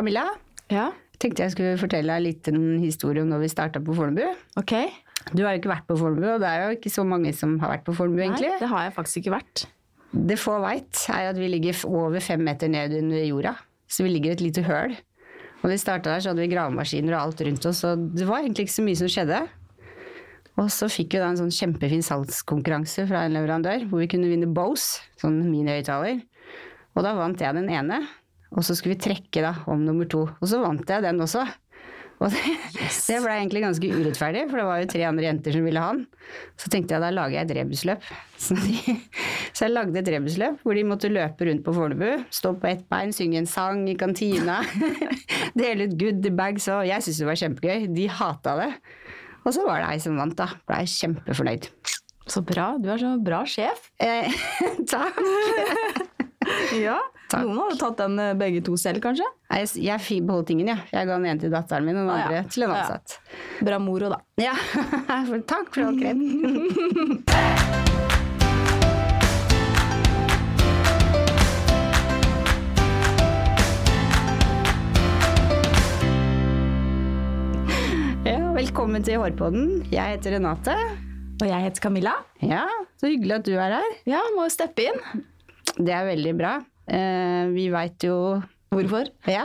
Camilla, Ja, tenkte jeg skulle fortelle deg litt en historie om når vi starta på Fornebu. Okay. Du har jo ikke vært på Fornebu, og det er jo ikke så mange som har vært på Fornebu, egentlig. Nei, det har jeg faktisk ikke vært. Det få veit, er at vi ligger over fem meter ned under jorda. Så vi ligger i et lite høl. Og da vi starta der, så hadde vi gravemaskiner og alt rundt oss, og det var egentlig ikke så mye som skjedde. Og så fikk vi da en sånn kjempefin salgskonkurranse fra en leverandør, hvor vi kunne vinne Bose, sånn min høyttaler. Og da vant jeg den ene, og så skulle vi trekke da om nummer to. Og så vant jeg den også. Og det, det ble egentlig ganske urettferdig, for det var jo tre andre jenter som ville ha den. Så tenkte jeg da lager jeg et rebusløp. Så, de, så jeg lagde et rebusløp hvor de måtte løpe rundt på Fornebu, stå på ett bein, synge en sang i kantina, dele ut goodiebags og Jeg syntes det var kjempegøy. De hata det. Og så var det ei som vant, da. Blei kjempefornøyd. Så bra. Du er så bra sjef. Eh, takk. Ja. Takk. Noen hadde tatt den eh, begge to selv, kanskje. Jeg, jeg fi- beholdt ingen, jeg. Jeg ga den ene til datteren min og den Å, ja. til en Ja. ansatt. Bra moro, da. Ja, takk for all kred. Ja, velkommen til Hårpodden. Jeg heter Renate. Og jeg heter Camilla. Ja, Så hyggelig at du er her. Ja, må steppe inn. Det er veldig bra. Eh, vi veit jo Hvorfor? Ja.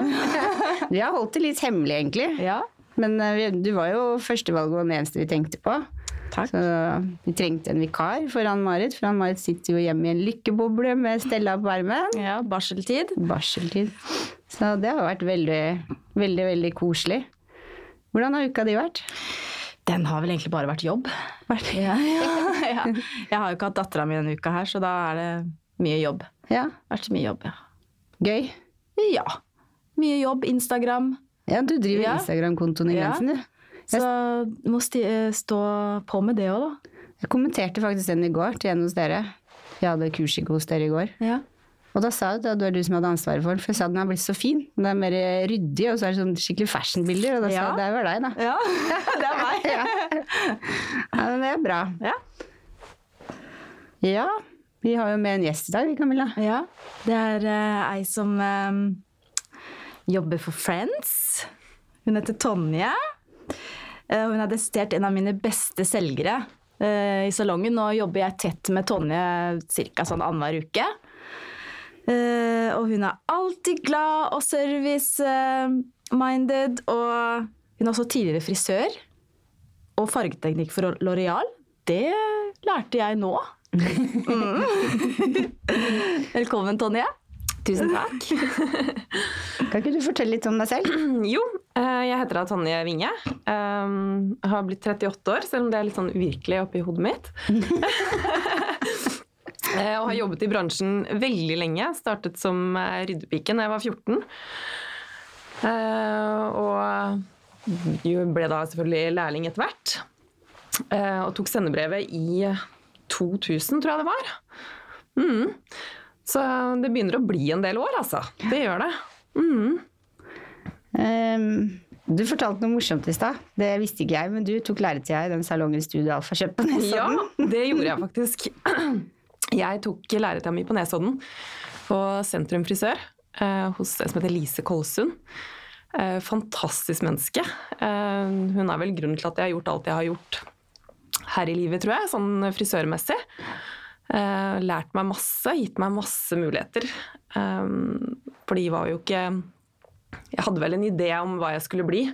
Vi har holdt det litt hemmelig, egentlig. Ja. Men eh, du var jo førstevalget og den eneste vi tenkte på. Takk. Så vi trengte en vikar for Ann-Marit, for Ann-Marit sitter jo hjemme i en lykkeboble med Stella på armen. Ja, barseltid. Barseltid. Så det har vært veldig, veldig, veldig koselig. Hvordan har uka di vært? Den har vel egentlig bare vært jobb. Ja, ja, ja. Jeg har jo ikke hatt dattera mi denne uka her, så da er det mye jobb. Ja, Vært mye jobb, ja. gøy. Ja. Mye jobb, Instagram. Ja, du driver Ja. Instagram-kontoen i Ja. Grensen, du. Så du må eh, stå på med det òg, da. Jeg kommenterte faktisk den i går til en hos dere. Jeg hadde kurs ikke hos dere i går. Ja. Og da sa jeg at det var du som hadde ansvaret for den, for jeg sa den har blitt så fin. Den er mer ryddig, og så er det sånn skikkelig fashion-bilder. Og da sa Ja. at det var deg, da. ja. Det er meg. Ja, men det er bra. Ja. Ja, vi har jo med en gjest i dag, Camilla. ja. Det er uh, ei som um, jobber for Friends. Hun heter Tonje. Uh, hun er desidert en av mine beste selgere uh, i salongen. Nå jobber jeg tett med Tonje ca. sånn annenhver uke. Uh, og hun er alltid glad og service-minded. og hun er også tidligere frisør. Og fargeteknikk for Loreal. Det lærte jeg nå. Mm. Velkommen, Tonje. Tusen takk. Kan ikke du fortelle litt om deg selv? Jo, eh, jeg heter da Tonje Winge. Eh, Jeg har blitt 38 år, selv om det er litt sånn uvirkelig oppi hodet mitt. Eh, Og har jobbet i bransjen veldig lenge. Startet som eh, ryddepike da jeg var 14. Eh, Og ble da selvfølgelig lærling etter hvert. Eh, Og tok sendebrevet i 2000, tror jeg det var. Mm. Så det begynner å bli en del år, altså. Det gjør det. Mm. Um, du fortalte noe morsomt i stad. Det visste ikke jeg, men du tok læretida i den salongen Studio Alfa kjøpt på Nesodden. Ja, det gjorde jeg faktisk. Jeg tok læretida mi på Nesodden, på Sentrum Frisør, eh, hos en som heter Lise Kolsund. Eh, Fantastisk menneske. Eh, Hun er vel grunnen til at jeg har gjort alt jeg har gjort her i livet, tror jeg, sånn frisørmessig. Uh, Lært meg masse, gitt meg masse muligheter. Um, For de var jo ikke jeg hadde vel en idé om hva jeg skulle bli.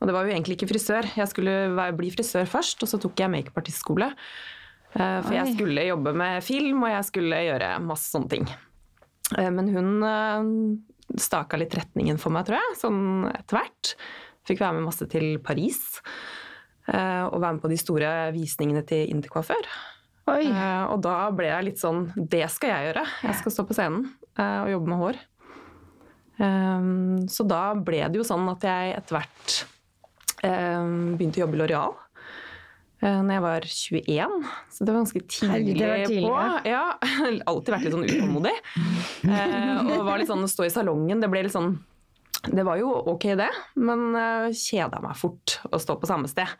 Og det var jo egentlig ikke frisør. Jeg skulle være- bli frisør først, og så tok jeg makeupartistskole. Uh, For Oi. jeg skulle jobbe med film, og jeg skulle gjøre masse sånne ting. Uh, Men hun uh, staka litt retningen for meg, tror jeg, sånn etter hvert. Fikk være med masse til Paris. Eh, Og være med på de store visningene til Intercoiffør. Oi. Eh, Og da ble jeg litt sånn Det skal jeg gjøre. Jeg skal stå på scenen eh, og jobbe med hår. Um, Så da ble det jo sånn at jeg etter hvert um, begynte å jobbe i Loreal. Uh, når jeg var 21, så det var ganske tidlig, det var tidlig, på. Ja, alltid vært litt sånn utålmodig. Og var litt sånn å stå i salongen, det ble litt sånn Det var jo ok, det, men uh, kjeda meg fort å stå på samme sted.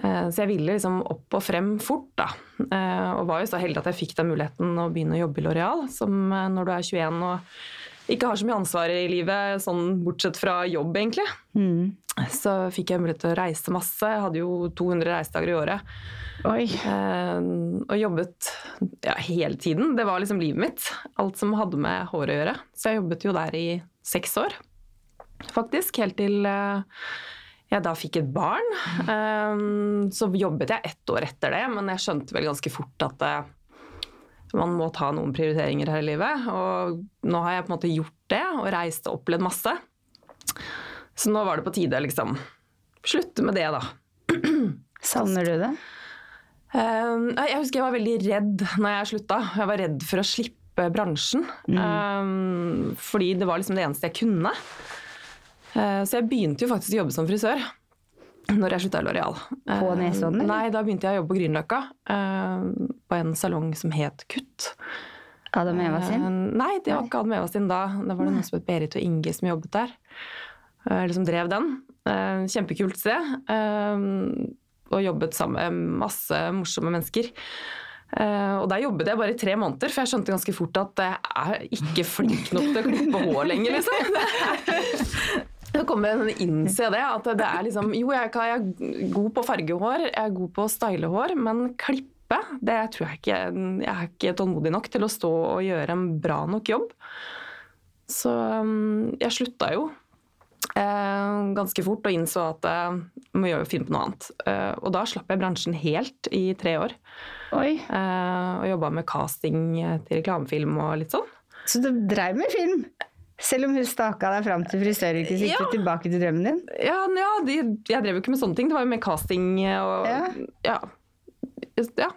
Uh, Så jeg ville liksom opp og frem fort, da. Uh, Og var jo så heldig at jeg fikk den muligheten å begynne å jobbe i Loreal, som når du er 21 og ikke har så mye ansvar i livet, sånn bortsett fra jobb, egentlig. Mm. Så fikk jeg mulighet til å reise masse. Jeg hadde jo 200 reisedager i året. Eh, og jobbet ja, hele tiden. Det var liksom livet mitt. Alt som hadde med håret å gjøre. Så jeg jobbet jo der i seks år, faktisk. Helt til eh, jeg da fikk et barn. Eh, så jobbet jeg ett år etter det, men jeg skjønte vel ganske fort at eh, man må ta noen prioriteringer her i livet. Og nå har jeg på en måte gjort det og reist og opplevd masse. Så nå var det på tide liksom slutte med det, da. Savner du det? Jeg husker jeg var veldig redd når jeg slutta. Jeg var redd for å slippe bransjen. Mm. fordi det var liksom det eneste jeg kunne. Uh, så jeg begynte jo faktisk å jobbe som frisør når jeg slutta i Loreal. På Uh, Nesodden? Nei, da begynte jeg å jobbe på Grünerløkka. uh, på en salong som het Kutt. Adam Eva sin? Nei, det var ikke Adam Eva sin da. Da var det noen som het Berit og Inge som jobbet der. Eller som drev den. Kjempekult sted. Og jobbet sammen med masse morsomme mennesker. Uh, og der jobbet jeg bare i tre måneder, for jeg skjønte ganske fort at jeg er ikke flink nok til å klippe hår lenger, liksom. Jeg til å innse det, at det er liksom Jo, jeg, kan, jeg er god på fargehår, jeg er god på å style hår, men klippe, det tror jeg ikke Jeg er ikke tålmodig nok til å stå og gjøre en bra nok jobb. Så um, jeg slutta jo eh, ganske fort og innså at eh, jeg må gjøre, finne på noe annet. Eh, og da slapp jeg bransjen helt i tre år. Oi. Eh, og jobba med casting til reklamefilm og litt sånn. Så du dreiv med film? Selv om hun staka deg fram til frisøryrket, så gikk Ja. du tilbake til drømmen din? Ja, ja de, jeg drev jo ikke med sånne ting. Det var jo mer casting og Ja. ja.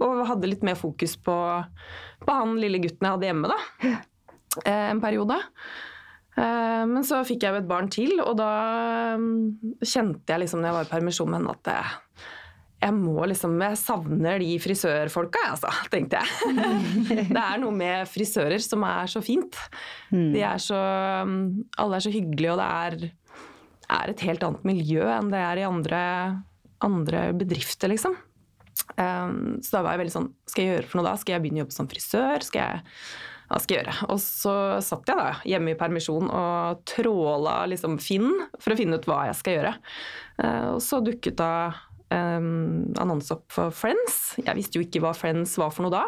Og hadde litt mer fokus på, på han lille gutten jeg hadde hjemme, da. Eh, en periode. Eh, men så fikk jeg jo et barn til, og da mm, kjente jeg liksom når jeg var i permisjon med henne at jeg, må liksom Jeg savner de frisørfolka, jeg, altså, tenkte jeg. det er noe med frisører som er så fint. De er så mm, Alle er så hyggelige, og det er, er et helt annet miljø enn det er i andre, andre bedrifter, liksom. Um, så da var jeg veldig sånn Skal jeg gjøre for noe da? Skal jeg begynne å jobbe som frisør? Skal jeg hva skal jeg gjøre? Og så satt jeg da hjemme i permisjon og tråla liksom Finn for å finne ut hva jeg skal gjøre. Eh, og så dukket da um, annonse opp for Friends. Jeg visste jo ikke hva Friends var for noe da.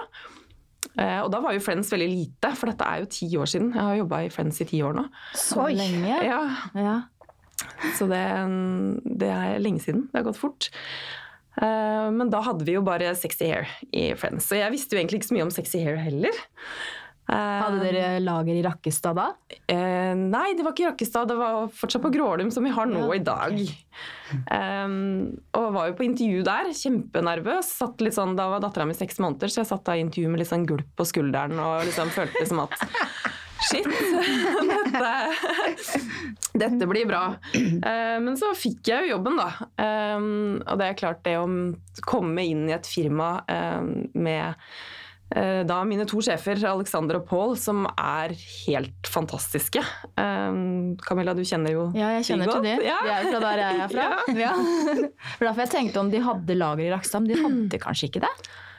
Uh, og da var jo Friends veldig lite, for dette er jo ti år siden. Jeg har jobba i Friends i ti år nå. Så Oi. lenge. Ja, Ja. så det, det er lenge siden. Det har gått fort. Uh, men da hadde vi jo bare sexy hair i Friends. Så jeg visste jo egentlig ikke så mye om sexy hair heller. Eh, Hadde dere lager i Rakkestad da? Eh, nei, det var ikke i Rakkestad. Det var fortsatt på Grålum, som vi har nå Ja, i dag. Um, og var jo på intervju der, kjempenervøs. Sånn, da var dattera mi seks måneder, så jeg satt da i intervju med litt sånn gulp på skulderen og liksom følte som at Shit, dette, dette blir bra. Eh, men så fikk jeg jo jobben, da. Og det er klart, det å komme inn i et firma um, med eh, da mine to sjefer, Alexander og Paul, som er helt fantastiske. Um, Camilla, du kjenner jo Ja, jeg kjenner til de. Ja. De er jo fra der jeg er fra. Ja. For derfor jeg tenkte om de hadde lager i Rakkestad, men de hadde kanskje ikke det?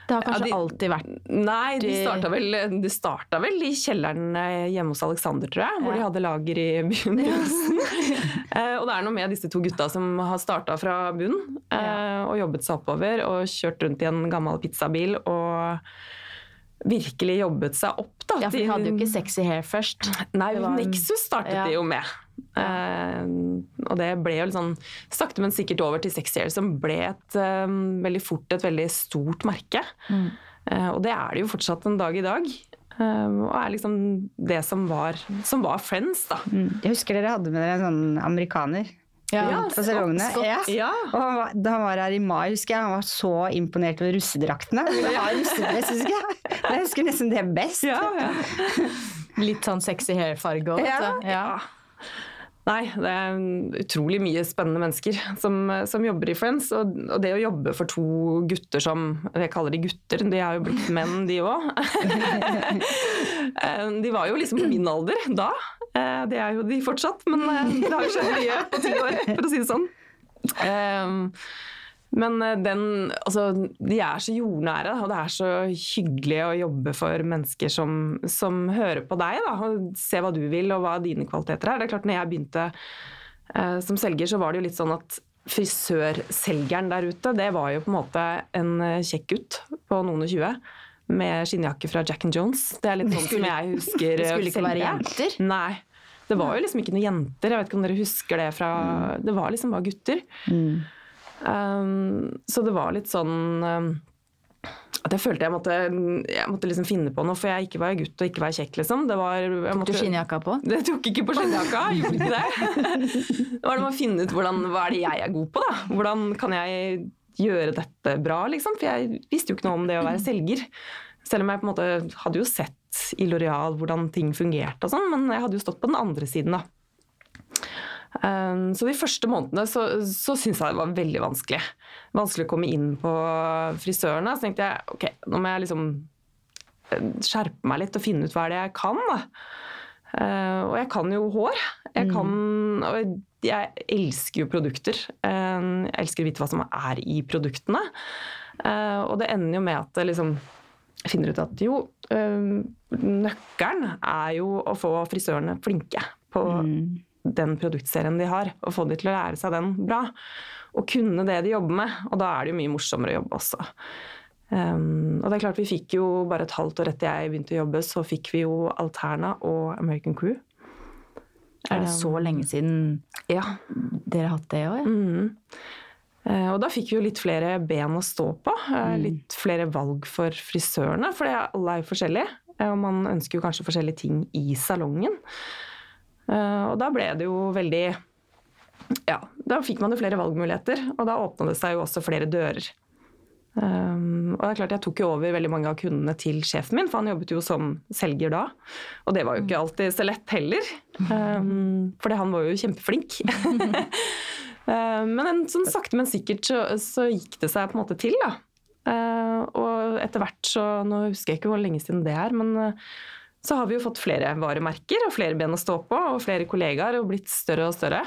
Det har kanskje Ja, de- alltid vært Nei, de starta vel, de starta vel i kjelleren eh, hjemme hos Alexander, tror jeg. Hvor de hadde lager i begynnelsen. Eh, og det er noe med disse to gutta som har starta fra bunnen og jobbet seg oppover og kjørt rundt i en gammel pizzabil og virkelig jobbet seg opp. Da, Ja, for de hadde jo ikke sexy hair først. Nei, var Nexus startet Ja. de jo med. Uh, og det ble jo litt sånn sakte, men sikkert over til Sexy Hair, som ble et, eh, veldig fort et veldig stort merke. Mm. Uh, og det er det jo fortsatt en dag i dag. Uh, og er liksom det som var, som var Friends, da. Mm. Jeg husker dere hadde med dere en sånn amerikaner Ja, på salongene. Scott. Ja. Ja. Og han var, da han var her i mai, husker jeg, han var så imponert over russedraktene. Ja, russedress, husker jeg. Jeg husker nesten det best. Ja, ja. Litt sånn sexy hair-farge òg. Ja. Ja. Nei, det er utrolig mye spennende mennesker som, som jobber i Friends. Og, og det å jobbe for to gutter som Jeg kaller de gutter, de er jo blitt menn, de òg. de var jo liksom på min alder da. Eh, Det er jo de fortsatt, men eh, det har jo skjedd mye på ti år, for å si det sånn. Eh, Men eh, den, altså, de er så jordnære, og det er så hyggelig å jobbe for mennesker som, som hører på deg. Da, og ser hva du vil, og hva dine kvaliteter er. Det er klart, når jeg begynte som selger, så var det jo litt sånn at frisørselgeren der ute, det var jo på en måte en kjekk gutt på noen og tjue. Med skinnjakke fra Jack and Jones. Det er litt sånn som jeg husker Det skulle ikke være jenter? Nei. Det var jo liksom ikke noen jenter. Jeg vet ikke om dere husker det fra Det var liksom bare gutter. Um, så det var litt sånn um, at jeg følte jeg måtte, jeg måtte liksom finne på noe, for jeg ikke var gutt og ikke var kjekk, liksom. Det var, jeg Tok du skinnjakka på? det tok ikke på skinnjakka, gjorde ikke det. Det var det med å finne ut hvordan, hva er det jeg er god på, da. Hvordan kan jeg gjøre dette bra, liksom. For jeg visste jo ikke noe om det å være selger. Selv om jeg på en måte hadde jo sett i Loreal hvordan ting fungerte og sånn, men jeg hadde jo stått på den andre siden, da. Um, så de første månedene så, så syntes jeg det var veldig vanskelig. Vanskelig å komme inn på frisørene. Så tenkte jeg ok, nå må jeg liksom eh, skjerpe meg litt og finne ut hva det er jeg kan. Da. Eh, og jeg kan jo hår. Jeg kan Og jeg elsker jo produkter. Uh, jeg elsker å vite hva som er i produktene. Uh, og det ender jo med at jeg liksom finner ut at jo, nøkkelen er jo å få frisørene flinke på den produktserien de har, og få de til å lære seg den bra. Og kunne det de jobber med. Og da er det jo mye morsommere å jobbe også. Um, og det er klart Vi fikk jo bare et halvt år etter jeg begynte å jobbe, så fikk vi jo Alterna og American Crew. Er det så lenge siden Ja. dere har hatt det òg? Ja? Mm. Og da fikk vi jo litt flere ben å stå på. eh, Litt flere valg for frisørene, for alle er jo forskjellige. eh, Og man ønsker jo kanskje forskjellige ting i salongen. Eh, Og da ble det jo veldig Ja, da fikk man jo flere valgmuligheter, og da åpna det seg jo også flere dører. Um, og det er klart Jeg tok jo over veldig mange av kundene til sjefen min, for han jobbet jo som selger da. Og det var jo ikke alltid så lett heller, um, for han var jo kjempeflink. um, men en, sånn sakte, men sikkert så, så gikk det seg på en måte til, da. Uh, og etter hvert så Nå husker jeg ikke hvor lenge siden det er, men uh, så har vi jo fått flere varemerker og flere ben å stå på, og flere kollegaer, og blitt større og større.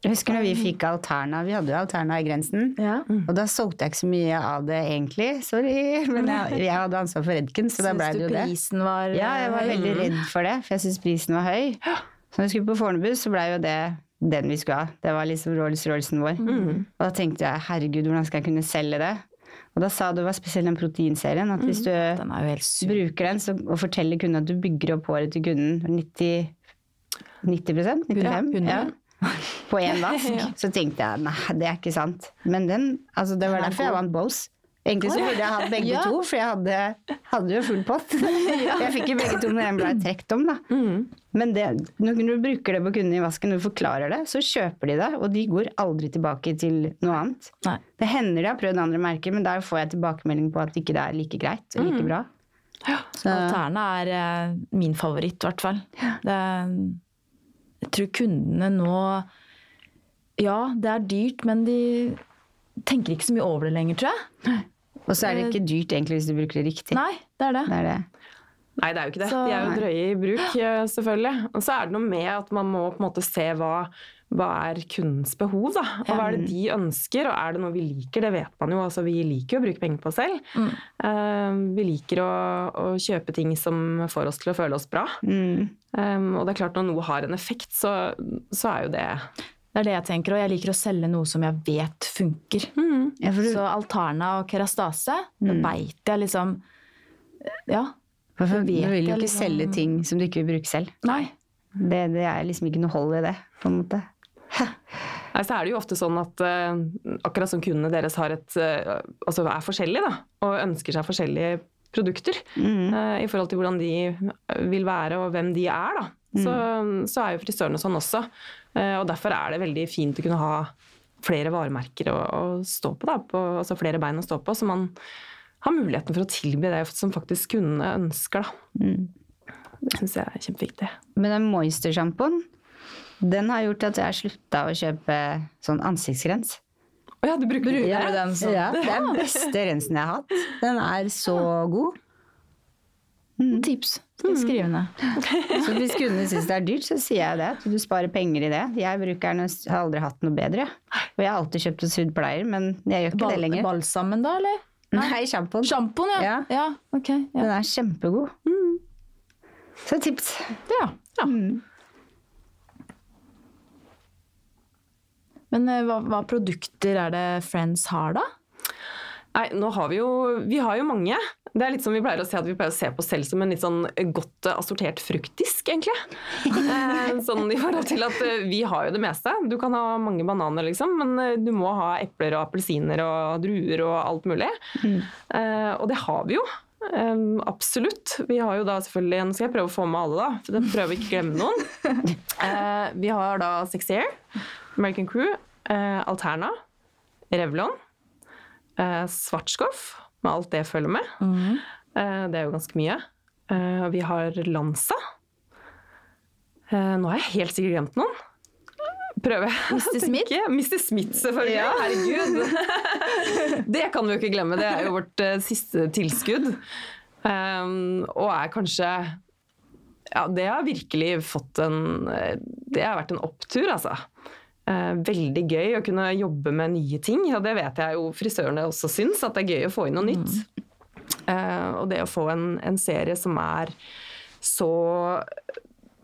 Jeg husker når vi fikk Alterna, vi hadde jo Alterna i grensen. Ja. Og da solgte jeg ikke så mye av det egentlig, sorry. Men jeg, jeg hadde ansvar for Redken, så da ble Syns det jo det. prisen var Ja, jeg var veldig redd for det, for jeg syntes prisen var høy. Så når vi skulle på Fornebu, så blei jo det den vi skulle ha. Det var liksom Rolls-Roycen vår. Og da tenkte jeg herregud, hvordan skal jeg kunne selge det? Og da sa du, var spesielt den proteinserien, at hvis du Den er jo helt syk. bruker den så, og forteller kunden at du bygger opp håret til kunden 90 90 95 100. ja. På én vask. Så tenkte jeg nei, det er ikke sant. Men den, altså det var er derfor jeg vant Bose. Egentlig så burde jeg hatt begge Ja. to, for jeg hadde, hadde jo full pott. Jeg fikk jo begge to når den ble trukket om, da. Men det, når du bruker det på kundene i vasken når du forklarer det, så kjøper de det, og de går aldri tilbake til noe annet. Nei. Det hender de har prøvd andre merker, men der får jeg tilbakemelding på at ikke det er like greit og like bra. Så, Alterna er eh, min favoritt, i hvert fall. Det, jeg tror kundene nå Ja, det er dyrt, men de tenker ikke så mye over det lenger, tror jeg. og så er det ikke dyrt egentlig hvis du bruker det riktig. Nei, det er det. Det er det. Nei, det er jo ikke det. Så- De er jo drøye i bruk, eh, selvfølgelig. Og så er det noe med at man må på en måte se hva, hva er kundens behov, da. Og hva er det de ønsker, og er det noe vi liker? Det vet man jo. Altså, vi liker jo å bruke penger på oss selv. Eh, vi liker å, å kjøpe ting som får oss til å føle oss bra. Mm. Um, og det er klart når noe har en effekt, så, så er jo det Det er det jeg tenker, og jeg liker å selge noe som jeg vet funker. Ja, du, Så Alterna og Kerastase, det veit jeg liksom Ja. for du vet vil jo ikke liksom- selge ting som du ikke vil bruke selv. Nei. Det, det er liksom ikke noe hold i det, på en måte. Nei, så er det jo ofte sånn at uh, akkurat som kundene deres har et, uh, altså er forskjellige da, og ønsker seg forskjellige produkter eh, i forhold til hvordan de vil være og hvem de er, da. Så, så er jo frisørene sånn også. Uh, og derfor er det veldig fint å kunne ha flere varemerker å, å stå på, da, på, altså flere bein å stå på, så man har muligheten for å tilby det som faktisk kundene ønsker. Da. Det syns jeg er kjempeviktig. Men den moisture-sjampoen, den har gjort at jeg har slutta å kjøpe sånn ansiktsrens. Å ja, du bruker Bruker det? du den sånn? Ja, det er den beste rensen jeg har hatt. Den er så god. Tips. Skal jeg skrive ned. Så hvis kundene syns det er dyrt, så sier jeg det. At du sparer penger i det. Jeg bruker den, har aldri hatt noe bedre. Og jeg har alltid kjøpt en sydd pleier, men jeg gjør ikke Bal det lenger. balsamen, da, eller? Nei, sjampoen. Sjampoen, ja. Ja. ja. Ok. Ja. Den er kjempegod. Så tips. ja. Men eh, hva, hva produkter er det Friends har, da? Nei, nå har vi jo Vi har jo mange. Det er litt som vi pleier å si at vi pleier å se på selv som en litt sånn godt eh, assortert fruktdisk, egentlig. Eh, sånn i forhold til at eh, vi har jo det meste. Du kan ha mange bananer, liksom, men eh, du må ha epler og appelsiner og druer og alt mulig. Mm. og det har vi jo. Um, absolutt. Vi har jo da selvfølgelig Nå skal jeg prøve å få med alle, da. For jeg prøver ikke å glemme noen. Uh, vi har da Sexy Air, American Crew, eh, Alterna, Revlon. Eh, Svartskoff, med alt det følger med. Eh, det er jo ganske mye. Eh, vi har Lanza. Eh, nå har jeg helt sikkert glemt noen. Prøver jeg. Mr. Smith? Mr. Smith, selvfølgelig. Ja. Herregud. det kan vi jo ikke glemme. Det er jo vårt eh, siste tilskudd. Um, og er kanskje Ja, det har virkelig fått en Det har vært en opptur, altså. Eh, veldig gøy å kunne jobbe med nye ting, og det vet jeg jo frisørene også syns, at det er gøy å få inn noe nytt. Eh, og det å få en, en serie som er så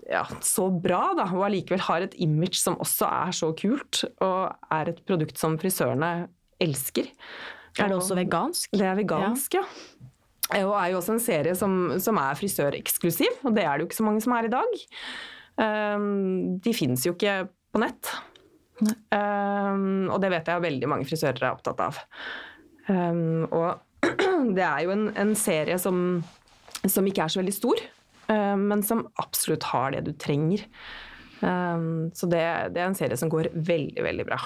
ja, så bra, da, og allikevel har et image som også er så kult, og er et produkt som frisørene elsker. Er det også vegansk? Det er vegansk, ja. Og er jo også en serie som, som er frisøreksklusiv, og det er det jo ikke så mange som er i dag. Um, de fins jo ikke på nett. Um, og det vet jeg veldig mange frisører er opptatt av. Um, og det er jo en, en serie som, som ikke er så veldig stor, um, men som absolutt har det du trenger. Um, så det, det er en serie som går veldig, veldig bra.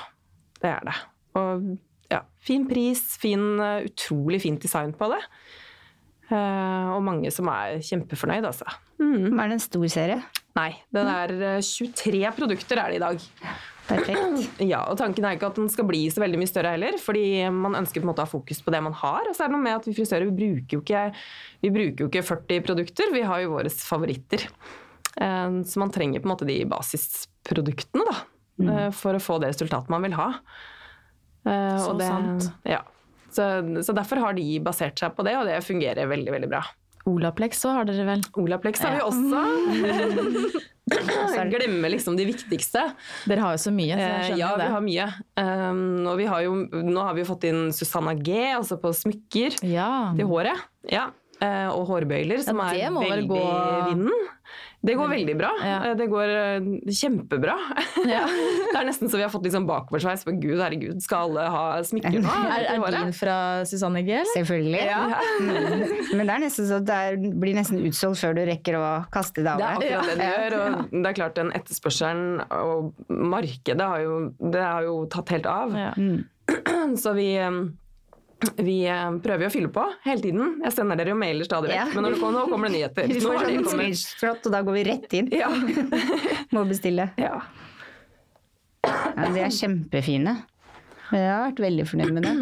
Det er det. Og ja, fin pris, fin, uh, utrolig fint design på det. Uh, og mange som er kjempefornøyd, altså. Mm. Er det en stor serie? Nei, den er uh, 23 produkter er det i dag. Perfekt. Ja, og tanken er ikke at den skal bli så veldig mye større heller, fordi man ønsker på en måte å ha fokus på det man har. Og så er det noe med at vi frisører vi bruker jo ikke, vi bruker jo ikke 40 produkter, vi har jo våre favoritter. Eh, Så man trenger på en måte de basisproduktene da, mm. for å få det resultatet man vil ha. Eh, Så det, sant. Ja. Så, så derfor har de basert seg på det, og det fungerer veldig, veldig bra. Olaplex så har dere vel? Olaplex har vi også. Glemmer liksom de viktigste. Dere har jo så mye, så jeg Eh, skjønner ja, jo vi har mye. Um, og vi har jo, nå har vi jo fått inn Susanna G, altså på smykker Ja. til håret. Ja. Uh, og hårbøyler, som ja, er veldig gå- i vinden. Det går veldig bra. Ja. Eh, Det går eh, kjempebra. Ja. det er nesten så vi har fått litt sånn bakoversveis. For gud, herregud, skal alle ha smykker nå? Er, er din fra Susanne G. Selvfølgelig. Ja. Mm. Men det er nesten så det er, blir nesten utsolgt før du rekker å kaste det av deg. Det er akkurat det det gjør. Og det er klart den etterspørselen og markedet har jo, det har jo tatt helt av. Ja. Så vi, eh, vi eh, prøver jo å fylle på hele tiden. Jeg sender dere jo mailer stadig vekk, Ja. men når det kommer, nå kommer det nyheter. Vi Nå får har de sånn kommet. screenshot, og da går vi rett inn. Ja. Må bestille. ja. Ja, de er kjempefine. Jeg har vært veldig fornøyd med det.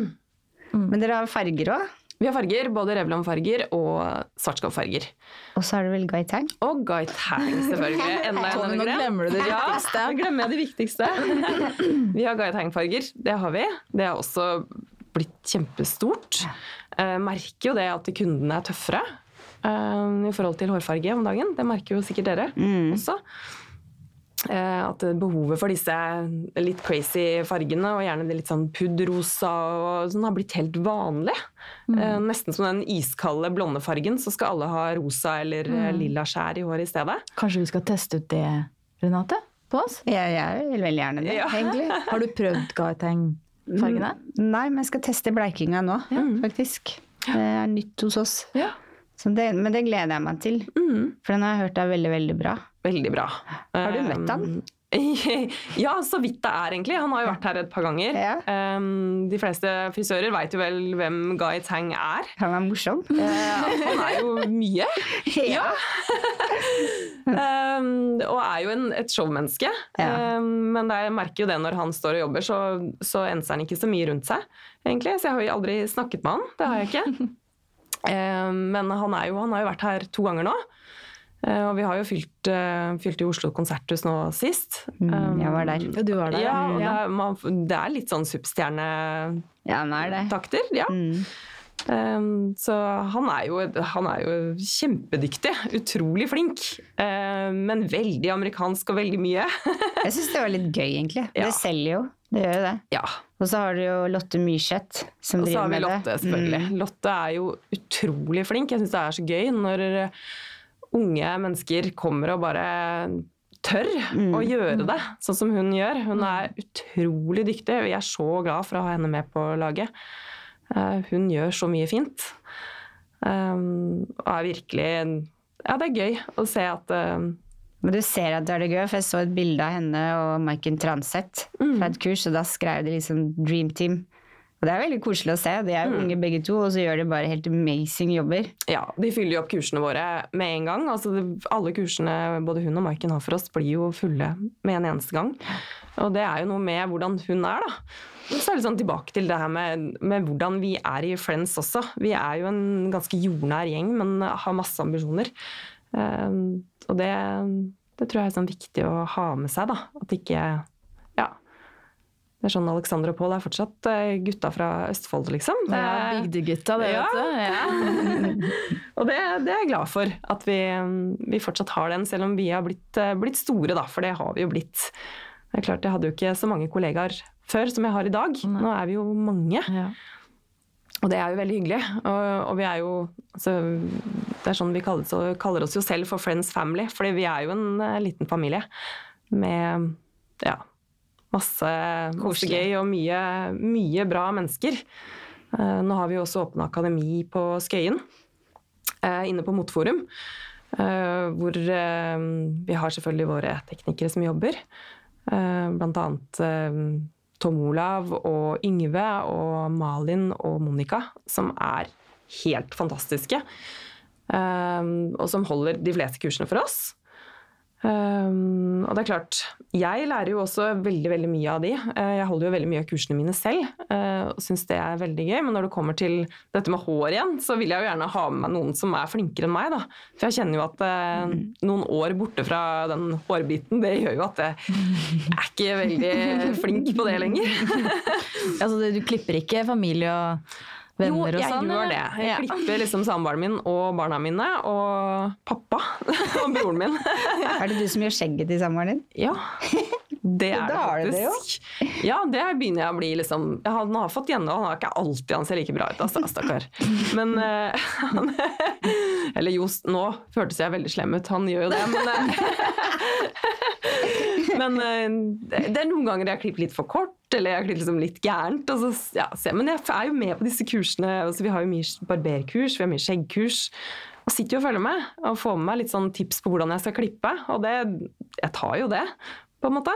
Men dere har farger òg? Vi har farger, både Revlon-farger og svartskapfarger. Og så har du vel Guy Tang? Og Guy Tang, selvfølgelig. Enda en nå glemmer du det viktigste. Ja, glemmer jeg det viktigste. Vi har Guy Tang-farger. Det har vi. Det er også blitt kjempestort. Eh, merker jo det at kundene er tøffere eh, i forhold til hårfarge om dagen. Det merker jo sikkert dere også. Eh, at behovet for disse litt crazy fargene, og gjerne det litt sånn pudderrosa og sånn, har blitt helt vanlig. Eh, nesten som den iskalde blonde fargen, så skal alle ha rosa eller mm. lilla skjær i håret i stedet. Kanskje vi skal teste ut det, Renate? På oss? Jeg, jeg vil veldig gjerne det, Ja. egentlig. Har du prøvd Gaiteng-fargene? Nei, men jeg skal teste bleikinga nå, faktisk. Det er nytt hos oss. Ja. Det, men det gleder jeg meg til. For den har jeg hørt er veldig, veldig bra. Veldig bra. Har du møtt han? ja, så vidt det er, egentlig. Han har jo vært her et par ganger. Ja. Um, de fleste frisører veit jo vel hvem Guy Tang er. Han er morsom. Uh, han er jo mye. Ja. Um, og er jo en, et showmenneske. Ja. Um, men jeg merker jo det når han står og jobber, så, så enser han ikke så mye rundt seg. egentlig. Så jeg har jo aldri snakket med han. Det har jeg ikke. Men han, er jo, han har jo vært her to ganger nå. Eh, og vi har jo fylt, eh, fylt i Oslo konserthus nå sist. Mm, jeg var der. Du var der. Ja, ja. det er, man, det er litt sånn superstjernetakter. Ja, det. Mm. Um, så han er, jo, han er jo kjempedyktig. Utrolig flink. Um, men veldig amerikansk og veldig mye. Jeg syns det var litt gøy, egentlig. Ja. Det selger jo. Det gjør jo det. ja. Og så har du jo Lotte Myrseth som Og så har vi Lotte, selvfølgelig. Mm. Lotte er jo utrolig flink. Jeg syns det er så gøy når unge mennesker kommer og bare tør Mm. å gjøre det, sånn som hun gjør. Hun er utrolig dyktig. Vi er så glad for å ha henne med på laget. Eh, hun gjør så mye fint. Um, og er virkelig Ja, det er gøy å se at um, Men du ser at det er det gøy, for jeg så et bilde av henne og Maiken Transeth Mm. fra et kurs, og da skrev de liksom Dream Team. Og det er veldig koselig å se. De er Mm. unge begge to, og så gjør de bare helt amazing jobber. Ja, de fyller jo opp kursene våre med en gang. Altså, alle kursene både hun og Maiken har for oss, blir jo fulle med en eneste gang. Og det er jo noe med hvordan hun er, da. Så er det sånn tilbake til det her med, med hvordan vi er i Friends også. Vi er jo en ganske jordnær gjeng, men har masse ambisjoner. Eh, og det, det tror jeg er sånn viktig å ha med seg, da. At ikke. Det er sånn Alexander og Pål er fortsatt eh, gutta fra Østfold, liksom. Det Ja, er- Bygdegutta, det, Ja. vet du. Ja. og det, det er jeg glad for, at vi, vi fortsatt har den, selv om vi har blitt, eh, blitt store, da, for det har vi jo blitt. Det er klart, Jeg hadde jo ikke så mange kollegaer før som jeg har i dag. Nei. Nå er vi jo mange, Ja. og det er jo veldig hyggelig. Og, og vi er jo altså, Det er sånn vi kaller, så, kaller oss jo selv for Friends Family, fordi vi er jo en eh, liten familie med ja, masse, Koselig. og mye, mye bra mennesker. Eh, nå har vi også åpna akademi på Skøyen, eh, inne på Motforum. eh, hvor vi har selvfølgelig våre teknikere som jobber. Blant annet Tom Olav og Yngve og Malin og Monica, som er helt fantastiske. og som holder de fleste kursene for oss. Um, og det er klart, jeg lærer jo også veldig veldig mye av de. Eh, Jeg holder jo veldig mye av kursene mine selv eh, og syns det er veldig gøy. Men når det kommer til dette med hår igjen, så vil jeg jo gjerne ha med meg noen som er flinkere enn meg. da. For jeg kjenner jo at eh, noen år borte fra den hårbiten, det gjør jo at jeg er ikke veldig flink på det lenger. Altså, du klipper ikke familie og venner Jo, og jeg sånn? gjør det. Jeg Ja. klipper liksom samboeren min og barna mine og pappa og broren min. Er det du som gjør skjegget til samboeren din? Ja, det er det Da er det det, jo. faktisk. Ja, det begynner jeg å bli liksom jeg Han har fått gjennom, han har ikke alltid han ser like bra ut, altså, stakkar. Men uh, han Eller jo, nå føltes jeg veldig slem ut, han gjør jo det, men uh, Men uh, det det er noen ganger jeg klipper litt for kort, eller jeg har klippet liksom litt gærent. Så, ja, så, Men jeg er jo med på disse kursene. Altså, vi har jo mye barberkurs, vi har mye skjeggkurs. Og sitter jo og følger med og får med meg litt sånn tips på hvordan jeg skal klippe. Og det, jeg tar jo det, på en måte.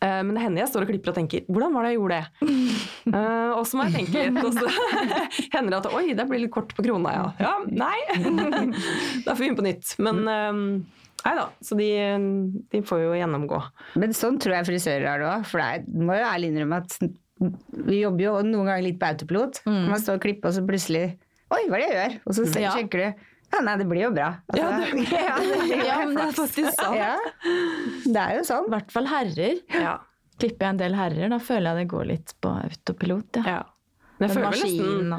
Eh, Men det hender jeg står og klipper og tenker 'hvordan var det jeg gjorde det?' Uh, og så må jeg tenke litt, og så hender det at 'oi, det blir litt kort på krona', ja. Ja, nei. da får vi begynne på nytt. Men eh, nei da. Så de, de får jo gjennomgå. Men sånn tror jeg frisører har det òg. For det er, må jo ærlig innrømme at vi jobber jo noen ganger litt på autopilot. Mm. Man står og klipper, og så plutselig Oi, hva er det jeg gjør? Og så Ja. sjekker du. Ja, nei, det blir jo bra. Ja, det, ja, det, Ja, men det er faktisk sant. ja. det er jo I sånn. hvert fall herrer. Ja. Klipper jeg en del herrer, da føler jeg det går litt på autopilot. Ja. ja. Men jeg føler nesten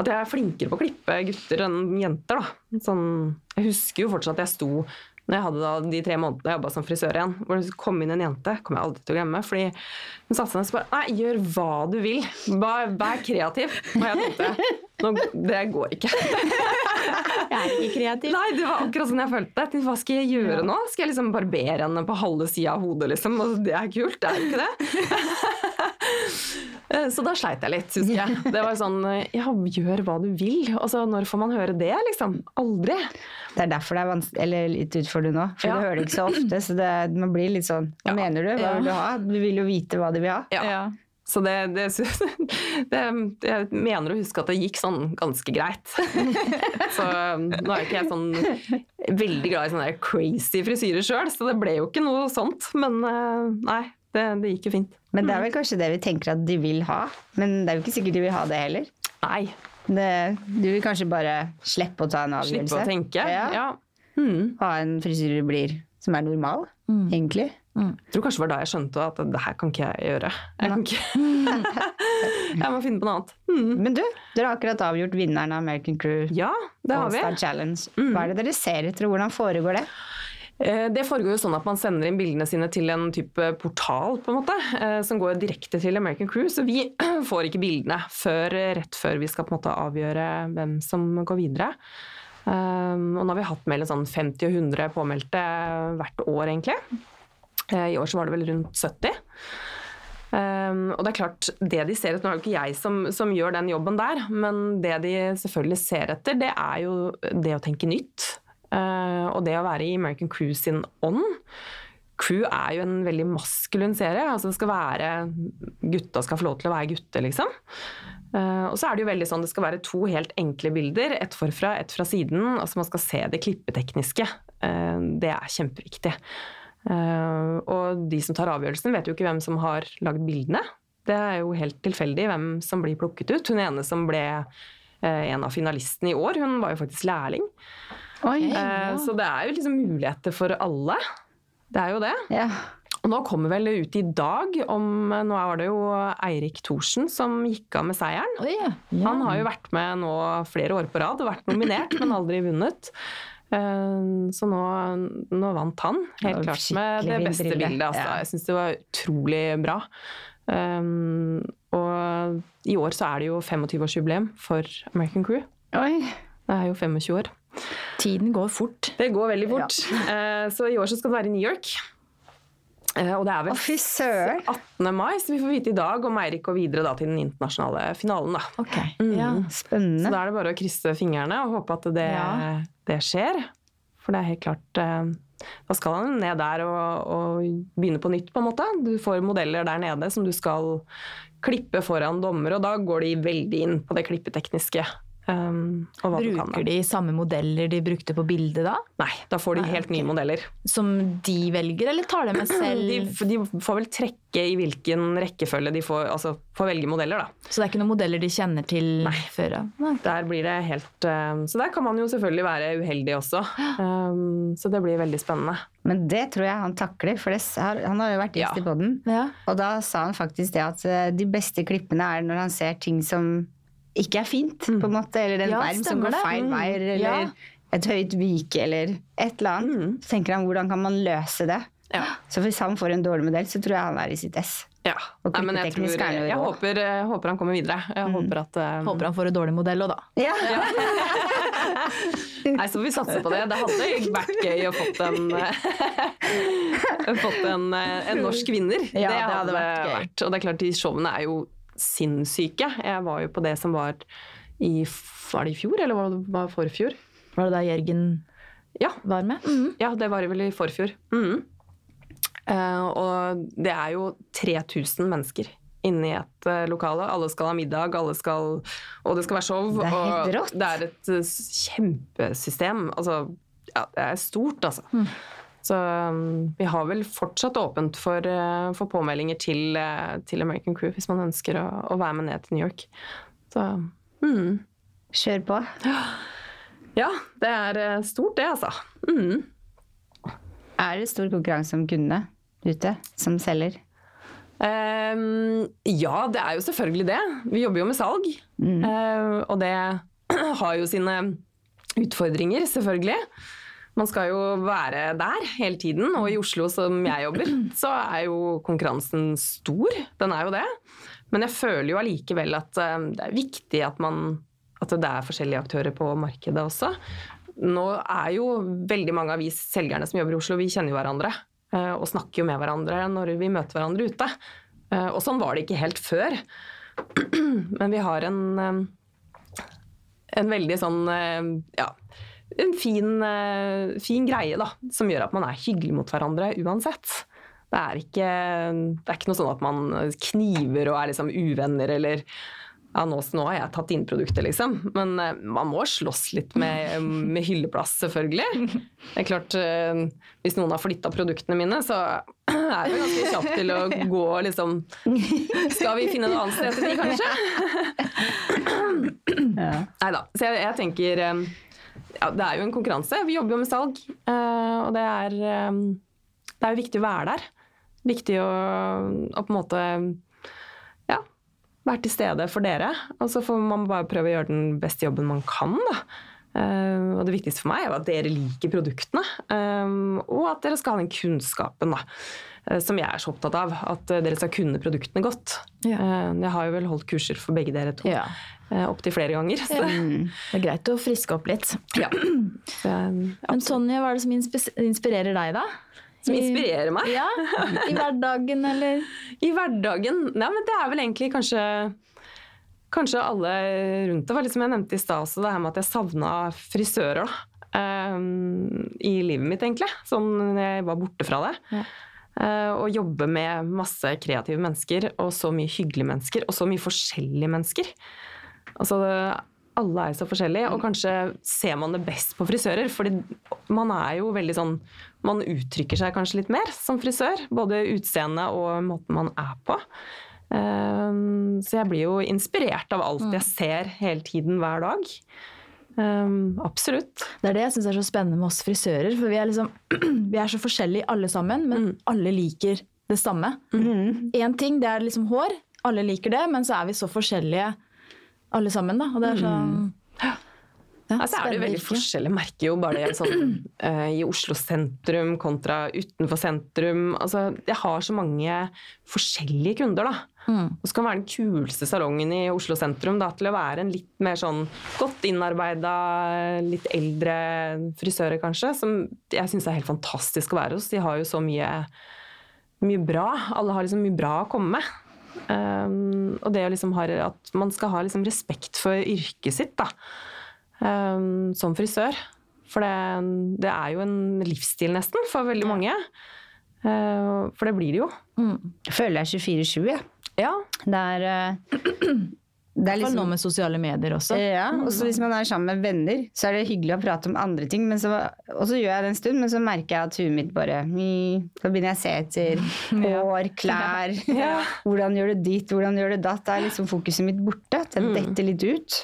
at jeg er flinkere på å klippe gutter enn jenter. Da. Sånn, jeg husker jo fortsatt at jeg sto når jeg hadde da de tre månedene jeg jobba som frisør igjen, hvor det kom inn en jente, kommer jeg aldri til å glemme. fordi ned og bare Nei, gjør hva du vil. Bare vær kreativ. Og jeg tenkte nå, det går ikke. Jeg er ikke kreativ. Nei, det var akkurat sånn jeg følte. det. Hva skal jeg gjøre nå? Skal jeg liksom barbere henne på halve sida av hodet, liksom? Og det er kult, det er jo ikke det. Eh, Så da sleit jeg litt, husker jeg. Det var sånn Ja, gjør hva du vil. Altså, når får man høre det, liksom? Aldri. Det er derfor det er vanskelig, eller litt utfordrende nå. For Ja. du hører det ikke så ofte, så det, man blir litt sånn Hva Ja. mener du? Hva vil du ha? Du vil jo vite hva du vil ha. Ja. Ja. Så det, det, det, Jeg mener å huske at det gikk sånn ganske greit. Så nå er ikke jeg sånn veldig glad i sånne crazy frisyrer sjøl, så det ble jo ikke noe sånt. Men eh, nei, det, det gikk jo fint. Men det er vel kanskje det vi tenker at de vil ha. Men det er jo ikke sikkert de vil ha det heller. Nei. Det, du vil kanskje bare slippe å ta en avgjørelse? Slippe å tenke. Ja. Ja. Mm. Ha en frisyre du blir som er normal, egentlig. Jeg tror kanskje det var da jeg skjønte at det her kan ikke jeg gjøre. Jeg, kan ikke. jeg må finne på noe annet. Mm. Men du, dere har akkurat avgjort vinneren av American Crew Ja, det har vi. Challenge. Hva er det dere ser etter, hvordan foregår det? Eh, Det foregår jo sånn at man sender inn bildene sine til en type portal, på en måte, eh, som går direkte til American Crew. Så vi får ikke bildene før, rett før vi skal på en måte avgjøre hvem som går videre. Og nå har vi hatt mellom sånn 50 og 100 påmeldte hvert år, egentlig. Eh, I år så var det vel rundt 70. Um, og det er klart, det de ser etter, Nå er det ikke jeg som, som gjør den jobben der, men det de selvfølgelig ser etter, det er jo det å tenke nytt. Uh, og det å være i American Crew sin ånd. Crew er jo en veldig maskulin serie. altså det skal være, Gutta skal få lov til å være gutter, liksom. Uh, og så er det jo veldig sånn, det skal være to helt enkle bilder. Ett forfra, ett fra siden. altså Man skal se det klippetekniske. Uh, det er kjempeviktig. Eh, og de som tar avgjørelsen, vet jo ikke hvem som har lagd bildene. Det er jo helt tilfeldig hvem som blir plukket ut. Hun ene som ble eh, en av finalistene i år, hun var jo faktisk lærling. Oi. ja. Så det er jo liksom muligheter for alle. Det er jo det. Ja. Og nå kommer vel det ut i dag om Nå var det jo Eirik Thorsen som gikk av med seieren. Oi, ja. Han har jo vært med nå flere år på rad og vært nominert, men aldri vunnet. Eh, Så nå, nå vant han, helt klart med det beste bilde. bildet. Altså. Ja. Jeg syns det var utrolig bra. Um, og i år så er det jo 25-årsjubileum for American Crew. Oi. Det er jo 25 år. Tiden går fort. Det går veldig fort. Eh, Så i år så skal det være i New York. Eh, Og det er vel Å, 18. mai, så vi får vite i dag om Eirik går videre da, til den internasjonale finalen. Da. Okay. Mm. Ja. Så da er det bare å krysse fingrene og håpe at det, Ja. det skjer. For det er helt klart eh, Da skal han ned der og, og begynne på nytt, på en måte. Du får modeller der nede som du skal klippe foran dommer, og da går de veldig inn på det klippetekniske. Um, og hva du kan, Bruker da. de samme modeller de brukte på bildet da? Nei, da får de Nei, helt ok. nye modeller. Som de velger, eller tar de med selv? De, de får vel trekke i hvilken rekkefølge de får, altså får velge modeller, da. Så det er ikke noen modeller de kjenner til før? Nei. Der blir det helt um, Så der kan man jo selvfølgelig være uheldig også. Um, så det blir veldig spennende. Men det tror jeg han takler, for det, har- han har jo vært gjest Ja. i poden. Ja. Og da sa han faktisk det at eh, de beste klippene er når han ser ting som ikke er fint, på en måte. Eller en Ja, verm som går feil Mm. vei, eller Ja. et høyt vike, eller et eller annet. Så tenker han hvordan kan man løse det? Ja. Så hvis han får en dårlig modell, så tror jeg han er i sitt ess. Ja. Og Nei, men jeg, tror, er jeg, håper, jeg håper han kommer videre. Jeg håper at um, Håper han får en dårlig modell òg, da. Ja. Nei, så får vi satse på det. Det hadde vært gøy å fått en, fått en, en norsk vinner. Ja, det det hadde hadde vært gøy. vært. Og det er klart, de showene er jo sinnssyke. Jeg var jo på det som var i Var det i fjor, eller var det var forfjor? Var det da Jørgen Ja, var med? Ja, det var det vel i forfjor. Mm -hmm. uh, og det er jo 3000 mennesker inne i et uh, lokale. Alle skal ha middag, alle skal, og det skal være show. Det er helt og det er et uh, kjempesystem. Altså, ja, det er stort, altså. Så um, vi har vel fortsatt åpent for, eh, for påmeldinger til, eh, til American Crew hvis man ønsker å, å være med ned til New York. Så mm. Kjør på. ja, det er eh, stort, det, altså. Mm. Er det stor konkurranse om kundene ute som selger? Um, ja, det er jo selvfølgelig det. Vi jobber jo med salg. Eh, og det har jo sine utfordringer, selvfølgelig. Man skal jo være der hele tiden, og i Oslo som jeg jobber, så er jo konkurransen stor. Den er jo det. Men jeg føler jo allikevel at eh, det er viktig at, man, at det er forskjellige aktører på markedet også. Nå er jo veldig mange av vi selgerne som jobber i Oslo, vi kjenner jo hverandre. eh, Og snakker jo med hverandre når vi møter hverandre ute. Eh, Og sånn var det ikke helt før. Men vi har en, en veldig sånn ja, en fin, eh, fin greie da, som gjør at man er hyggelig mot hverandre uansett. Det er ikke, det er ikke noe sånn at man kniver og er liksom uvenner eller ja, nå, nå har jeg tatt inn produktet, liksom. Men eh, man må slåss litt med, med hylleplass, selvfølgelig. Det er klart, eh, Hvis noen har flytta produktene mine, så er det ganske kjapt til å gå liksom Skal vi finne et annet sted til de, kanskje? Ja. Nei da. Så jeg, jeg tenker ja, Det er jo en konkurranse. Vi jobber jo med salg. eh, og det er, eh, det er jo viktig å være der. Viktig å, å på en måte ja, være til stede for dere. Og så får man bare prøve å gjøre den beste jobben man kan. da. Eh, og det viktigste for meg er jo at dere liker produktene. og at dere skal ha den kunnskapen da, som jeg er så opptatt av. At dere skal kunne produktene godt. Ja. Jeg har jo vel holdt kurser for begge dere to. Ja. Uh, Opptil flere ganger. Så, Det er greit å friske opp litt. ja. Så, Men Sonja, hva er det som inspirerer deg, da? som inspirerer meg. Ja, I hverdagen, eller? I hverdagen Nei, men det er vel egentlig kanskje Kanskje alle rundt det. var litt som jeg nevnte i stad også, det her med at jeg savna frisører da. um, i livet mitt, egentlig. Sånn når jeg var borte fra det. Ja. Uh, og jobbe med masse kreative mennesker, og så mye hyggelige mennesker, og så mye forskjellige mennesker. Altså, alle er så forskjellige, og kanskje ser man det best på frisører. fordi man er jo veldig sånn Man uttrykker seg kanskje litt mer som frisør. Både utseende og måten man er på. Um, så jeg blir jo inspirert av alt jeg ser hele tiden, hver dag. Um, absolutt. Det er det jeg syns er så spennende med oss frisører. For vi er, liksom, vi er så forskjellige alle sammen, men alle liker det samme. Én ting, det er liksom hår. Alle liker det, men så er vi så forskjellige alle sammen, da. Og det er sånn ja, Altså er det jo veldig forskjell. Jeg merker jo bare det sånn, uh, i Oslo sentrum kontra utenfor sentrum. Altså, jeg har så mange forskjellige kunder, da. Mm. Og så kan være den kuleste salongen i Oslo sentrum da, til å være en litt mer sånn godt innarbeida, litt eldre frisører, kanskje. Som jeg syns er helt fantastisk å være hos. De har jo så mye, mye bra. Alle har liksom mye bra å komme med. Um, og det å liksom ha, at man skal ha liksom respekt for yrket sitt, da. Um, som frisør. For det, det er jo en livsstil nesten for veldig mange. Uh, for det blir det jo. Jeg føler jeg er 24-7, jeg. Ja. Det er eh, Det er liksom nå med sosiale medier også. Ja, og så hvis man er sammen med venner, så er det hyggelig å prate om andre ting. Men så, og så gjør jeg det en stund, men så merker jeg at huet mitt bare mm, Så begynner jeg å se etter hår, klær. Hvordan gjør du ditt, hvordan gjør du datt? Da er liksom fokuset mitt borte. At jeg detter litt ut.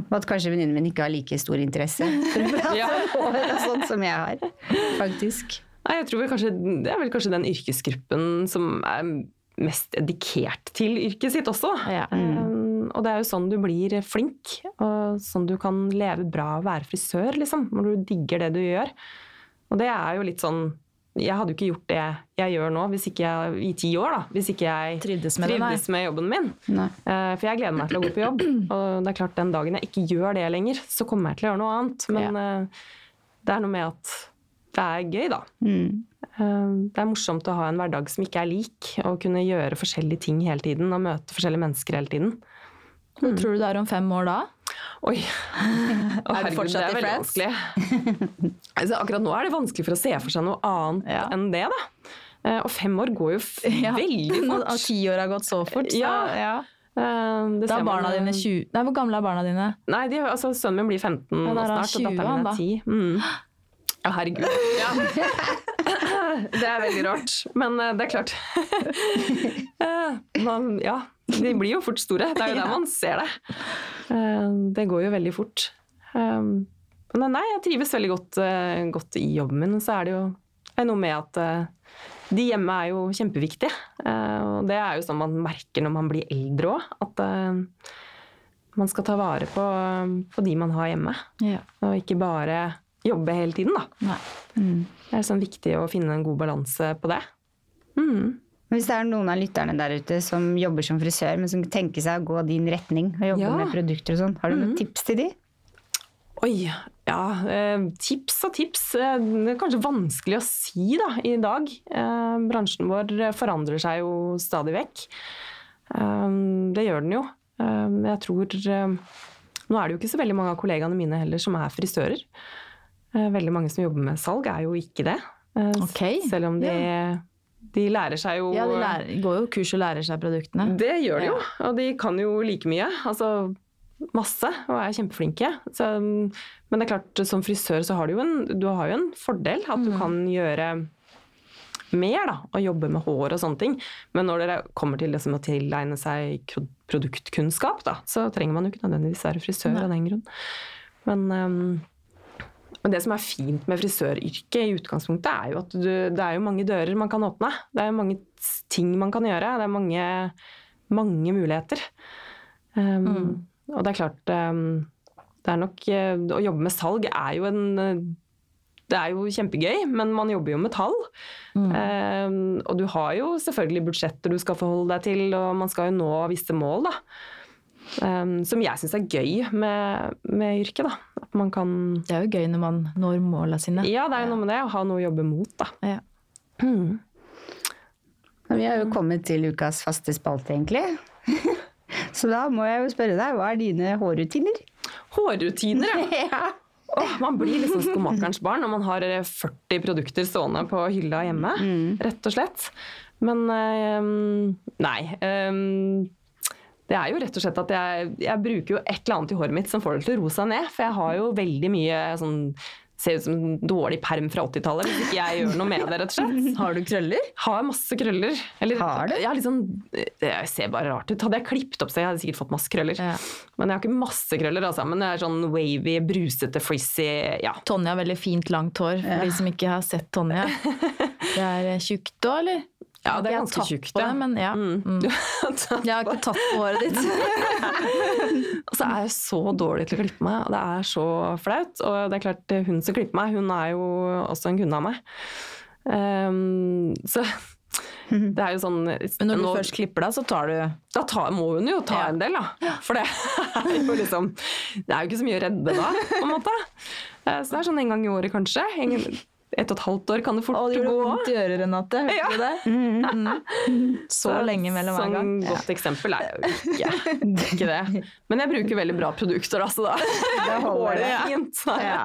Og at kanskje venninnen min ikke har like stor interesse for å prate Ja. om hår og sånt som jeg har. Faktisk. Nei, jeg tror kanskje, Det er vel kanskje den yrkesgruppen som er mest dedikert til yrket sitt også. Ja. Um, og det er jo sånn du blir flink, og sånn du kan leve bra og være frisør, liksom. Når du digger det du gjør. Og det er jo litt sånn Jeg hadde jo ikke gjort det jeg gjør nå hvis ikke jeg, i ti år, da. Hvis ikke jeg Trivdes med trivdes med jobben min. Nei. Eh, For jeg gleder meg til å gå på jobb. Og det er klart den dagen jeg ikke gjør det lenger, så kommer jeg til å gjøre noe annet. Men eh, det er noe med at det er gøy, da. Mm. Eh, Det er morsomt å ha en hverdag som ikke er lik, og kunne gjøre forskjellige ting hele tiden og møte forskjellige mennesker hele tiden. Hvor tror du det er om fem år da? Oi! Å, herregud, fortsatt det er i veldig Friends? vanskelig. altså, akkurat nå er det vanskelig for å se for seg noe annet Ja. enn det, da. Eh, Og fem år går jo f veldig Når Og ti år har gått så fort. Så, Ja. ja. Eh, det Da er barna man, dine 20 Nei, hvor gamle er barna dine? Nei, de, altså, sønnen min blir 15 Ja, er snart, og 20 datteren min er 10. Mm. Ja, herregud. Ja. det er veldig rart, men eh, det er klart. Man, ja, de blir jo fort store. Det er jo der man ser det. Eh, Det går jo veldig fort. Eh, Men nei, jeg trives veldig godt, eh, godt i jobben min. Så er det jo er noe med at de hjemme er jo kjempeviktige. Og det er jo sånn man merker når man blir eldre òg. At man skal ta vare på, på de man har hjemme. Ja. Og ikke bare jobbe hele tiden, da. Nei. Det er sånn viktig å finne en god balanse på det. Mm. Hvis det er noen av lytterne der ute som jobber som frisør, men som tenker seg å gå din retning og jobbe Ja. med produkter og sånn, har du noen tips til de? Oi, ja. Eh, tips og tips. Eh, det er kanskje vanskelig å si da, i dag. Eh, bransjen vår forandrer seg jo stadig vekk. Det gjør den jo. Jeg tror Nå er det jo ikke så veldig mange av kollegaene mine heller som er frisører. Veldig mange som jobber med salg, er jo ikke det. Okay. Selv om de, de lærer seg jo Ja, de lærer, går jo kurs og lærer seg produktene. Det gjør de jo, og de kan jo like mye. Altså masse, og er kjempeflinke. Så, men det er klart, som frisør så har du jo en, du har jo en fordel. At du kan gjøre mer, da, og jobbe med hår og sånne ting. Men når dere kommer til liksom å tilegne seg produktkunnskap, da, så trenger man jo ikke nødvendigvis være frisør av den grunn. Men, ehm, men det som er fint med frisøryrket i utgangspunktet, er jo at du, det er jo mange dører man kan åpne. Det er jo mange ting man kan gjøre. Det er mange, mange muligheter. Um, Og det er klart um, det er nok, eh, Å jobbe med salg er jo en det er jo kjempegøy, men man jobber jo med tall. Um, og du har jo selvfølgelig budsjetter du skal forholde deg til, og man skal jo nå visse mål, da. Um, som jeg syns er gøy med, med yrket, da. At man kan Det er jo gøy når man når måla sine. Ja, det er jo noe med det, å ha noe å jobbe mot, da. Ja. Mm. Vi har jo kommet til ukas faste spalte, egentlig. Så da må jeg jo spørre deg, hva er dine hårrutiner? Hårrutiner, ja. Ja. Åh, man blir liksom skomakerens barn når man har 40 produkter stående på hylla hjemme, rett og slett. Men um, nei. eh, det er jo rett og slett at jeg, jeg bruker jo et eller annet i håret mitt som får det til å roe seg ned. For jeg har jo veldig mye sånn Ser ut som en dårlig perm fra 80-tallet hvis ikke jeg gjør noe med det, rett og slett. Har du krøller? Har masse krøller. Eller, Har du? Jeg, sånn, jeg ser bare rart ut. Hadde jeg klippet opp seg, jeg hadde sikkert fått masse krøller. Ja. Men jeg har ikke masse krøller, altså. Men jeg er sånn wavy, brusete, frizzy. Ja. Tonje har veldig fint, langt hår, for de som ikke har sett Tonje. Det er tjukt òg, eller? Ja, det er ganske tjukt, det, men ja. Mm. Mm. Jeg har ikke tatt på håret ditt. Og så er jeg så dårlig til å klippe meg, og det er så flaut. Og det er klart, hun som klipper meg, hun er jo også en kunde av meg. Um, så det er jo sånn Men når du nå- først klipper deg, så tar du Da tar, må hun jo ta Ja. en del, da. For det er jo liksom Det er jo ikke så mye å redde da, på en måte. Eh, Så det er sånn en gang i året, kanskje. En, et og et halvt år kan det fort Å, det gå. gjorde vondt i øret, Renate. Hørte Ja. du det? Mm. Så lenge mellom hver gang. Sånn godt eksempel er jeg jo ikke. ikke det. Men jeg bruker veldig bra produkter, altså, så da Det holder det. det fint. Ja.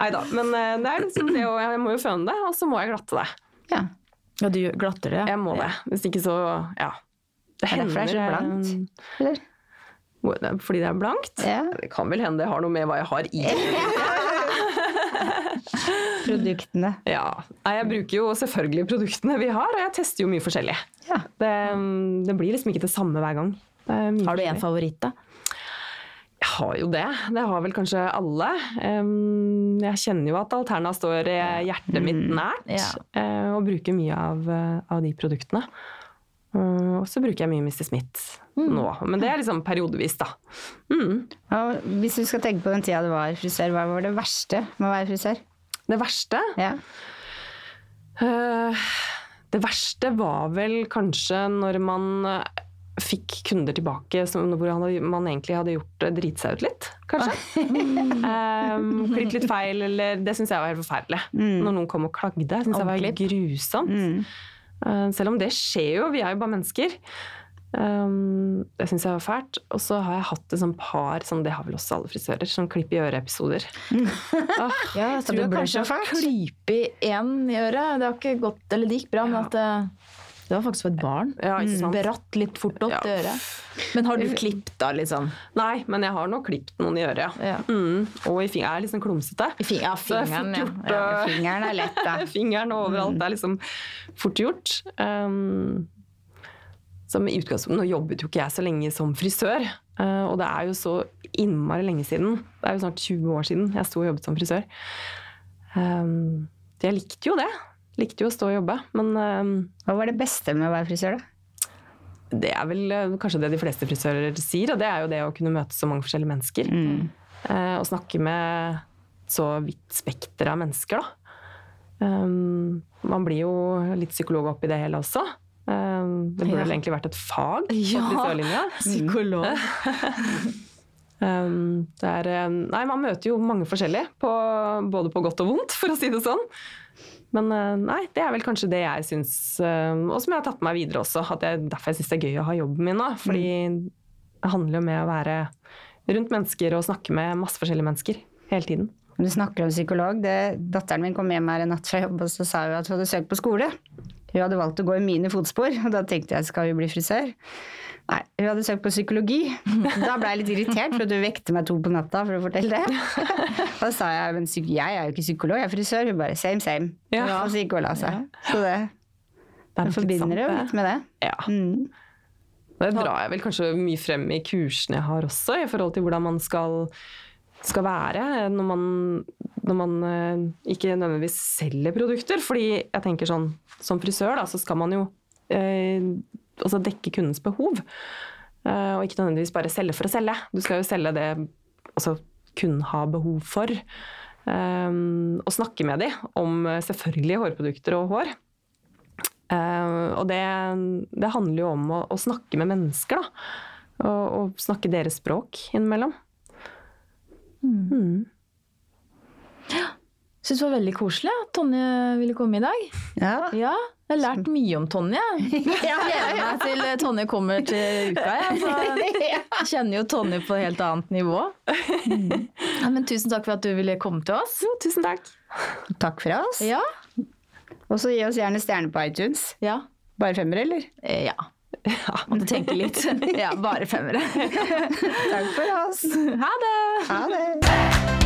Nei da. Men eh, det er liksom det, og jeg må jo føne det, og så må jeg glatte det. Ja. Ja, du glatter det? Jeg må det. Hvis ikke så ja. Det Er det derfor det er så blankt? eh, Eller? det er Fordi det er blankt? Ja. Det kan vel hende det har noe med hva jeg har i. Produktene. Ja. Jeg bruker jo selvfølgelig produktene vi har, og jeg tester jo mye forskjellig. Ja. Det, det blir liksom ikke det samme hver gang. Har du en favoritt, da? Jeg har jo det. Det har vel kanskje alle. Jeg kjenner jo at Alterna står eh, hjertet mitt nært, Ja. eh, og bruker mye av, eh, av de produktene. Uh, og så bruker jeg mye Mr. Smith nå, men det er liksom periodevis, da. Mm. Hvis du skal tenke på den tida du var frisør, hva var det verste med å være frisør? Det verste Ja. Uh, Det verste var vel kanskje når man eh, fikk kunder tilbake som, hvor man egentlig hadde gjort det driti seg ut litt, kanskje. um, Klippet litt feil, eller Det syns jeg var helt forferdelig. Når noen kom og klagde. Jeg synes det var grusomt. Mm. Uh, selv om det skjer jo, vi er jo bare mennesker. Um, det syns jeg var fælt. Og så har jeg hatt et sånt par, som det har vel også alle frisører, som klipp i øret-episoder. Ah, Ja, jeg ble kanskje så har klypet én i øret. Det har ikke gått, eller det gikk bra, men at det, det var faktisk for et barn. Ja, ikke sant? Beratt litt fort opp Ja. i øret. Men har du klippet da, liksom? Nei, men jeg har nå klippet noen i øret, ja. Ja. Mm, og i fingeren. jeg er litt sånn klumsete. I fing ja, Så er fingeren, ja. gjort, ja. Fingeren er lett, da. Fingeren overalt. Det er liksom fort gjort. Um, som i utgangspunktet, Nå jobbet jo ikke jeg så lenge som frisør, eh, og det er jo så innmari lenge siden. Det er jo snart 20 år siden jeg sto og jobbet som frisør. Um, jeg likte jo det. Likte jo å stå og jobbe. Men um, Hva var det beste med å være frisør, da? det er vel eh, kanskje det de fleste frisører sier, og det er jo det å kunne møte så mange forskjellige mennesker. Mm. og snakke med så vidt spekter av mennesker, da. Um, man blir jo litt psykolog oppi det hele også. Um, det burde Ja. egentlig vært et fag på Ja. frisørlinja. Psykolog. Um, er, nei, man møter jo mange forskjellige, på, både på godt og vondt, for å si det sånn. Men eh, nei, det er vel kanskje det jeg syns, eh, og som jeg har tatt med meg videre også. At jeg, derfor jeg syns det er gøy å ha jobben min nå. Fordi det handler jo med å være rundt mennesker og snakke med masse forskjellige mennesker hele tiden. Du snakker om psykolog. Det, datteren min kom hjem her en natt fra jobb og så sa hun at hun hadde søkt på skole. Hun hadde valgt å gå i mine fotspor, og da tenkte jeg skal hun bli frisør? Nei, hun hadde søkt på psykologi. Da ble jeg litt irritert, for du vekte meg to på natta for å fortelle det. Da sa jeg men jeg er jo ikke psykolog, jeg er frisør. Hun bare same, same. Ja. Og så gikk hun og la seg. Så det, Det er forbinder jo litt med det. Ja. Mm. Det drar jeg vel kanskje mye frem i kursene jeg har også, i forhold til hvordan man skal, skal være når man, når man eh, ikke nødvendigvis selger produkter. Fordi jeg tenker sånn, som frisør da, så skal man jo eh, altså dekke kundens behov. Eh, og ikke nødvendigvis bare selge for å selge. Du skal jo selge det altså, kunden har behov for. Eh, og snakke med dem om eh, selvfølgelig hårprodukter og hår. Eh, og det, det handler jo om å, å snakke med mennesker, da. Og, og snakke deres språk innimellom. Mm. Syns det var veldig koselig at Tonje ville komme i dag. Ja. Ja, jeg har lært mye om Tonje. Jeg gleder meg til Tonje kommer til uka. Jeg, så jeg kjenner jo Tonje på et helt annet nivå. Ja, men tusen takk for at du ville komme til oss. Jo, tusen takk. Takk for oss. Ja. Og så gi oss gjerne stjerne på iTunes. Ja. Bare femmer, eller? Ja. ja. Måtte tenke litt. Ja, bare femmere. Takk for oss. Ha det! Ha det.